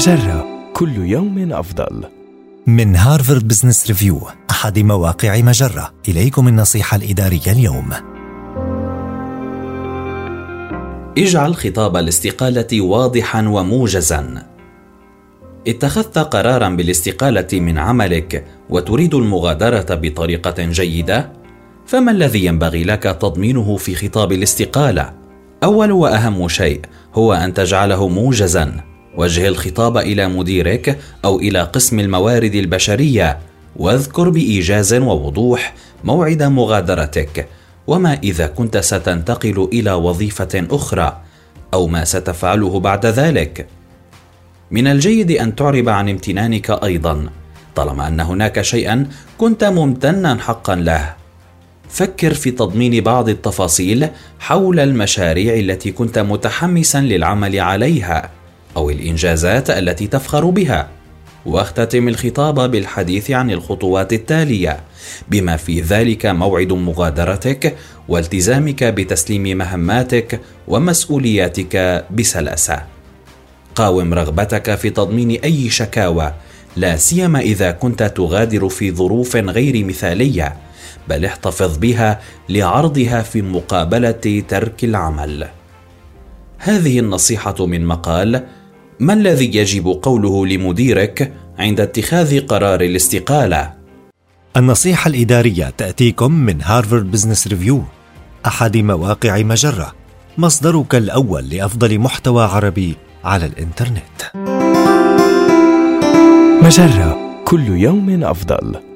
مجرة كل يوم أفضل. من هارفارد بزنس ريفيو أحد مواقع مجرة. إليكم النصيحة الإدارية اليوم. اجعل خطاب الاستقالة واضحا وموجزا. اتخذت قرارا بالاستقالة من عملك وتريد المغادرة بطريقة جيدة؟ فما الذي ينبغي لك تضمينه في خطاب الاستقالة؟ أول وأهم شيء هو أن تجعله موجزا. وجه الخطاب إلى مديرك أو إلى قسم الموارد البشرية واذكر بإيجاز ووضوح موعد مغادرتك. وما إذا كنت ستنتقل إلى وظيفة أخرى أو ما ستفعله بعد ذلك. من الجيد أن تعرب عن امتنانك أيضا طالما أن هناك شيئا كنت ممتنا حقا له. فكر في تضمين بعض التفاصيل حول المشاريع التي كنت متحمسا للعمل عليها. أو الإنجازات التي تفخر بها واختتم الخطاب بالحديث عن الخطوات التالية بما في ذلك موعد مغادرتك والتزامك بتسليم مهماتك ومسؤولياتك بسلاسة. قاوم رغبتك في تضمين أي شكاوى لا سيما إذا كنت تغادر في ظروف غير مثالية بل احتفظ بها لعرضها في مقابلة ترك العمل. هذه النصيحة من مقال ما الذي يجب قوله لمديرك عند اتخاذ قرار الاستقالة النصيحة الإدارية تأتيكم من هارفارد بزنس ريفيو أحد مواقع مجرة مصدرك الأول لأفضل محتوى عربي على الإنترنت مجرة كل يوم أفضل.